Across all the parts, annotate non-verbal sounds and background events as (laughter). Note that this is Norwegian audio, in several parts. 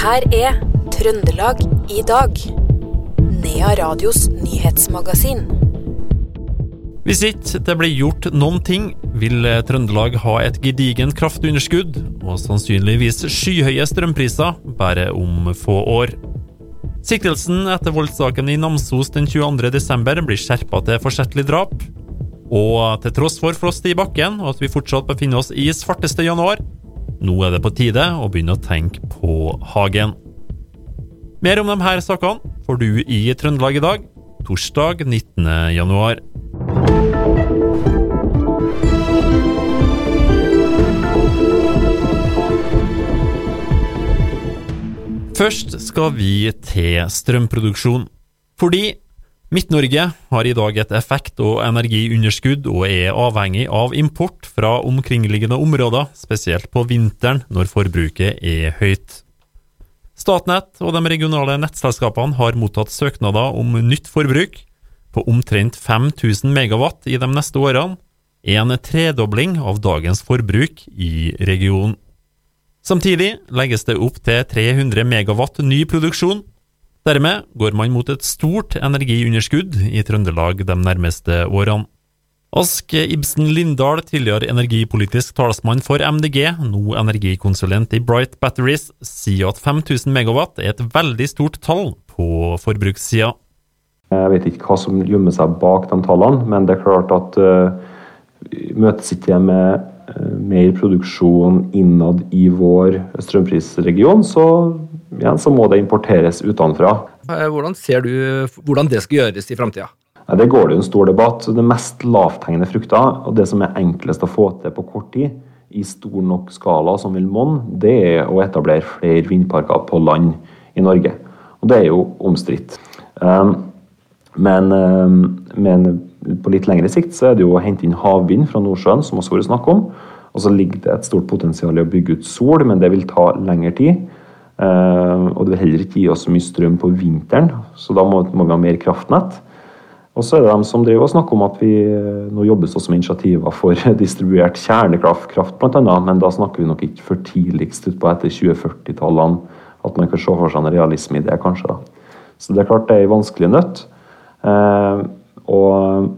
her er Trøndelag i dag. Nea Radios nyhetsmagasin. Hvis ikke det blir gjort noen ting, vil Trøndelag ha et gedigent kraftunderskudd og sannsynligvis skyhøye strømpriser bare om få år. Siktelsen etter voldssaken i Namsos den 22.12. blir skjerpa til forsettlig drap. Og til tross for frost i bakken og at vi fortsatt befinner oss i svarteste januar, nå er det på tide å begynne å tenke på hagen. Mer om de her sakene får du i Trøndelag i dag, torsdag 19. januar. Først skal vi til strømproduksjon. Fordi Midt-Norge har i dag et effekt- og energiunderskudd og er avhengig av import fra omkringliggende områder, spesielt på vinteren når forbruket er høyt. Statnett og de regionale nettselskapene har mottatt søknader om nytt forbruk på omtrent 5000 megawatt i de neste årene, en tredobling av dagens forbruk i regionen. Samtidig legges det opp til 300 megawatt ny produksjon. Dermed går man mot et stort energiunderskudd i Trøndelag de nærmeste årene. Ask Ibsen Lindahl, tidligere energipolitisk talsmann for MDG, nå energikonsulent i Bright Batteries, sier at 5000 megawatt er et veldig stort tall på forbrukssida. Jeg vet ikke hva som gjemmer seg bak de tallene, men det er klart at uh, møtes ikke med uh, mer produksjon innad i vår strømprisregion, så, ja, så må det importeres utenfra. Hvordan ser du hvordan det skal gjøres i framtida? Det går det en stor debatt. Det mest lavthengende frukter, og det som er enklest å få til på kort tid, i stor nok skala som vil monne, det er å etablere flere vindparker på land i Norge. Og det er jo omstridt. Um, men, men, på litt lengre sikt så er det jo å hente inn havvind fra Nordsjøen, som også vært snakk om. Og så ligger det et stort potensial i å bygge ut sol, men det vil ta lengre tid. Og det vil heller ikke gi oss så mye strøm på vinteren, så da må, vi ha mer kraftnett. Og så er det de som driver og snakker om at vi nå jobbes også med initiativer for (laughs) distribuert kjernekraft, bl.a., men da snakker vi nok ikke for tidligst utpå etter 2040-tallene at man kan se for seg en realisme i det, kanskje. da. Så det er klart det er en vanskelig nøtt. Eh, og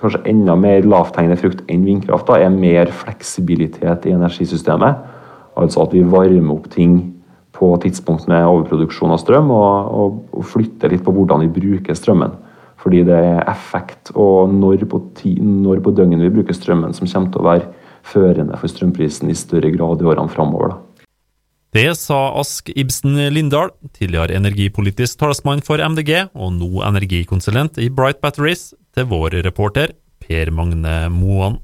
kanskje enda mer lavthengende frukt enn vindkraft da, er mer fleksibilitet i energisystemet. Altså at vi varmer opp ting på tidspunkt med overproduksjon av strøm, og, og, og flytte litt på hvordan vi bruker strømmen. Fordi det er effekt og når på, ti, når på døgnet vi bruker strømmen som kommer til å være førende for strømprisen i større grad i årene framover. Det sa Ask Ibsen Lindahl, tidligere energipolitisk talsmann for MDG og nå energikonsulent i Bright Batteries, til vår reporter Per Magne Moan.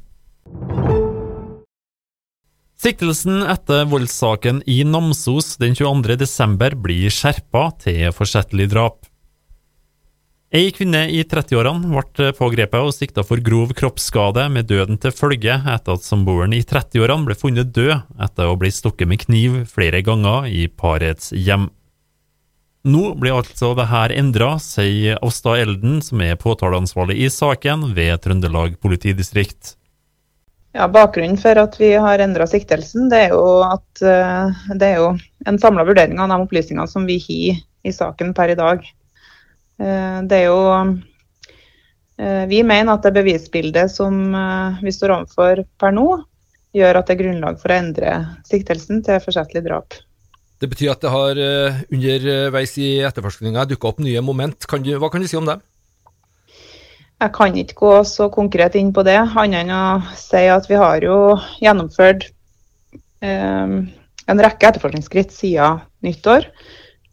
Siktelsen etter voldssaken i Namsos den 22.12. blir skjerpa til forsettlig drap. Ei kvinne i 30-årene ble pågrepet og sikta for grov kroppsskade med døden til følge etter at samboeren i 30-årene ble funnet død etter å bli stukket med kniv flere ganger i parets hjem. Nå blir altså det her endra, sier Åsta Elden, som er påtaleansvarlig i saken ved Trøndelag politidistrikt. Ja, Bakgrunnen for at vi har endra siktelsen, det er jo at det er jo en samla vurdering av de opplysningene som vi har i saken per i dag. Det er jo Vi mener at det bevisbildet som vi står overfor per nå, gjør at det er grunnlag for å endre siktelsen til forsettlig drap. Det betyr at det har underveis i etterforskninga dukka opp nye moment. Kan du, hva kan du si om det? Jeg kan ikke gå så konkret inn på det, annet enn å si at vi har jo gjennomført eh, en rekke etterforskningsskritt siden nyttår.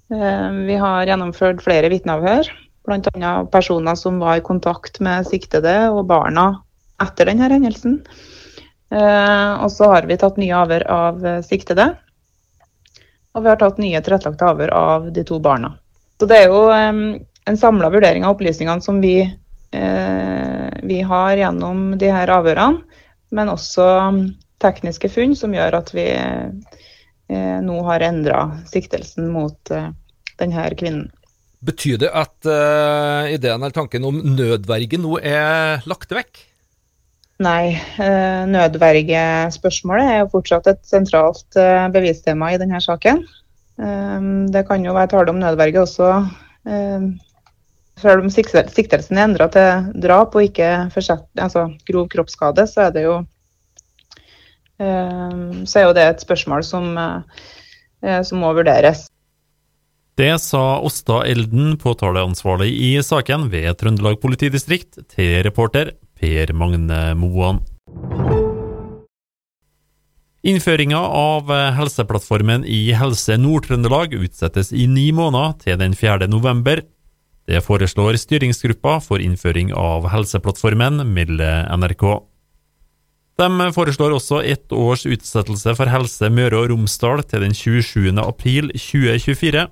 Vi har gjennomført flere vitneavhør, bl.a. personer som var i kontakt med siktede og barna etter denne hendelsen. Og så har vi tatt nye avhør av siktede. Og vi har tatt nye tilrettelagte avhør av de to barna. Så det er jo en samla vurdering av opplysningene som vi, vi har gjennom de her avhørene, men også tekniske funn som gjør at vi nå har endra siktelsen mot uh, denne kvinnen. Betyr det at uh, ideen eller tanken om nødverge nå er lagt vekk? Nei, uh, nødvergespørsmålet er jo fortsatt et sentralt bevistema i denne saken. Um, det kan jo være tale om nødverge også. Selv om siktelsen er endra til drap og ikke forsett, altså grov kroppsskade, så er det jo um, så er jo det et spørsmål som, uh, som må vurderes. Det sa Åsta Elden, påtaleansvarlig i saken ved Trøndelag politidistrikt, til reporter Per Magne Moan. Innføringa av Helseplattformen i Helse Nord-Trøndelag utsettes i ni måneder til den 4. november. Det foreslår styringsgruppa for innføring av Helseplattformen, melder NRK. De foreslår også ett års utsettelse for Helse Møre og Romsdal til den 27. april 2024.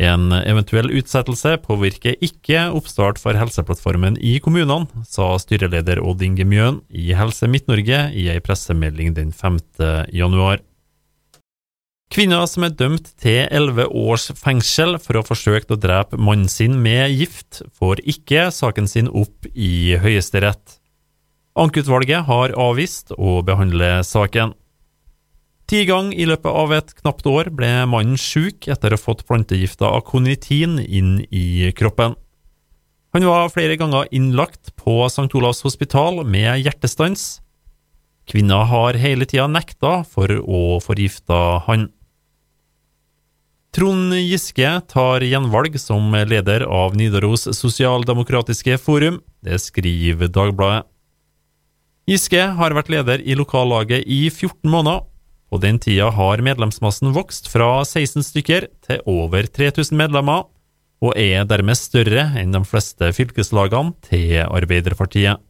En eventuell utsettelse påvirker ikke oppstart for Helseplattformen i kommunene, sa styreleder Odd Inge Mjøen i Helse Midt-Norge i ei pressemelding den 5. januar. Kvinner som er dømt til elleve års fengsel for å ha forsøkt å drepe mannen sin med gift, får ikke saken sin opp i Høyesterett. Ankeutvalget har avvist å behandle saken. Ti ganger i løpet av et knapt år ble mannen syk etter å ha fått plantegifta akonitin inn i kroppen. Han var flere ganger innlagt på St. Olavs hospital med hjertestans. Kvinna har hele tida nekta for å forgifte han. Trond Giske tar gjenvalg som leder av Nidaros sosialdemokratiske forum. Det skriver Dagbladet. Giske har vært leder i lokallaget i 14 måneder på den tida har medlemsmassen vokst fra 16 stykker til over 3000 medlemmer, og er dermed større enn de fleste fylkeslagene til Arbeiderpartiet.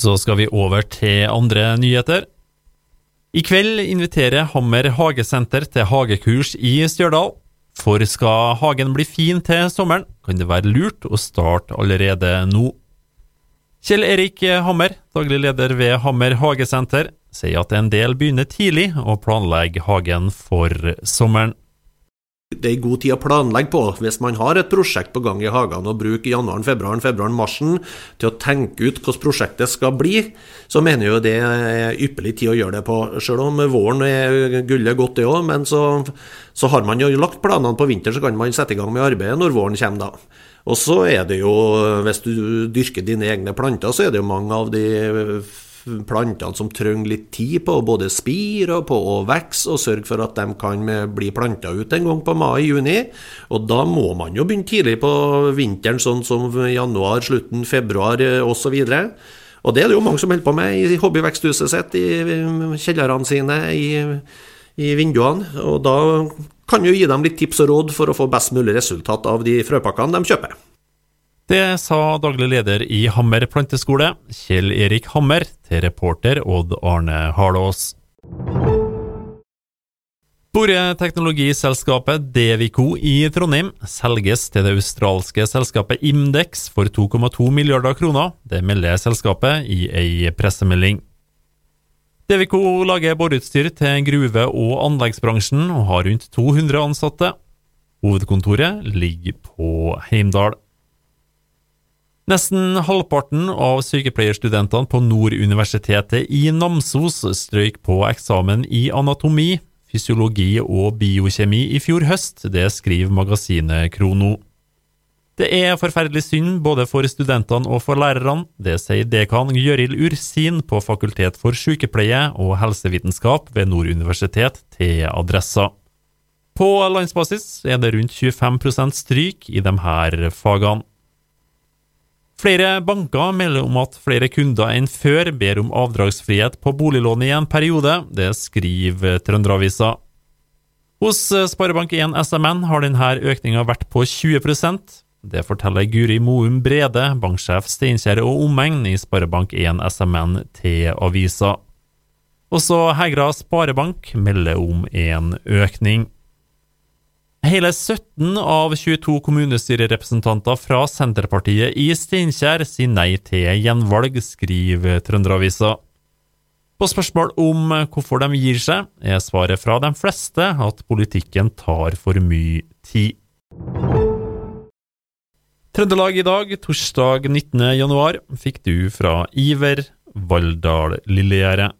Så skal vi over til andre nyheter. I kveld inviterer Hammer hagesenter til hagekurs i Stjørdal. For skal hagen bli fin til sommeren, kan det være lurt å starte allerede nå. Kjell Erik Hammer, daglig leder ved Hammer hagesenter, sier at en del begynner tidlig å planlegge hagen for sommeren. Det er god tid å planlegge på hvis man har et prosjekt på gang i hagene og bruker januaren, februaren, februaren, marsen til å tenke ut hvordan prosjektet skal bli, så mener jeg det er ypperlig tid å gjøre det på. Selv om våren er gullet godt, det òg, men så, så, har man jo lagt planene på vinteren, så kan man sette i gang med arbeidet når våren kommer da. Og så er det jo, hvis du dyrker dine egne planter, så er det jo mange av de plantene som trenger litt tid på både spire og på å vokse, og sørge for at de kan bli planta ut en gang på mai-juni. Og da må man jo begynne tidlig på vinteren, sånn som januar, slutten februar osv. Og det er det jo mange som holder på med i hobbyveksthuset sitt, i kjellerne sine, i, i vinduene. Og da kan jo gi dem litt tips og råd for å få best mulig resultat av de frøpakkene de kjøper. Det sa daglig leder i Hammer planteskole, Kjell Erik Hammer, til reporter Odd Arne Harlås. Boreteknologiselskapet Devico i Trondheim selges til det australske selskapet Imdex for 2,2 milliarder kroner. Det melder selskapet i ei pressemelding. Devico lager boreutstyr til gruve- og anleggsbransjen og har rundt 200 ansatte. Hovedkontoret ligger på Heimdal. Nesten halvparten av sykepleierstudentene på Nord universitetet i Namsos strøyk på eksamen i anatomi, fysiologi og biokjemi i fjor høst, det skriver magasinet Krono. Det er forferdelig synd både for studentene og for lærerne, det sier dekan Gjøril Ursin på Fakultet for sykepleie og helsevitenskap ved Nord universitet til Adressa. På landsbasis er det rundt 25% stryk i de her fagene. Flere banker melder om at flere kunder enn før ber om avdragsfrihet på boliglån i en periode. Det skriver Trønderavisa. Hos Sparebank1 SMN har denne økninga vært på 20% Det forteller Guri Moum Brede, banksjef Steinkjer og omegn i Sparebank1 SMN til avisa. Også Hegra Sparebank melder om en økning. Hele 17 av 22 kommunestyrerepresentanter fra Senterpartiet i Steinkjer sier nei til gjenvalg, skriver Trønderavisa. På spørsmål om hvorfor de gir seg, er svaret fra de fleste at politikken tar for mye tid. Trøndelag i dag, torsdag 19. januar, fikk du fra Iver Valldal Lillegjerdet.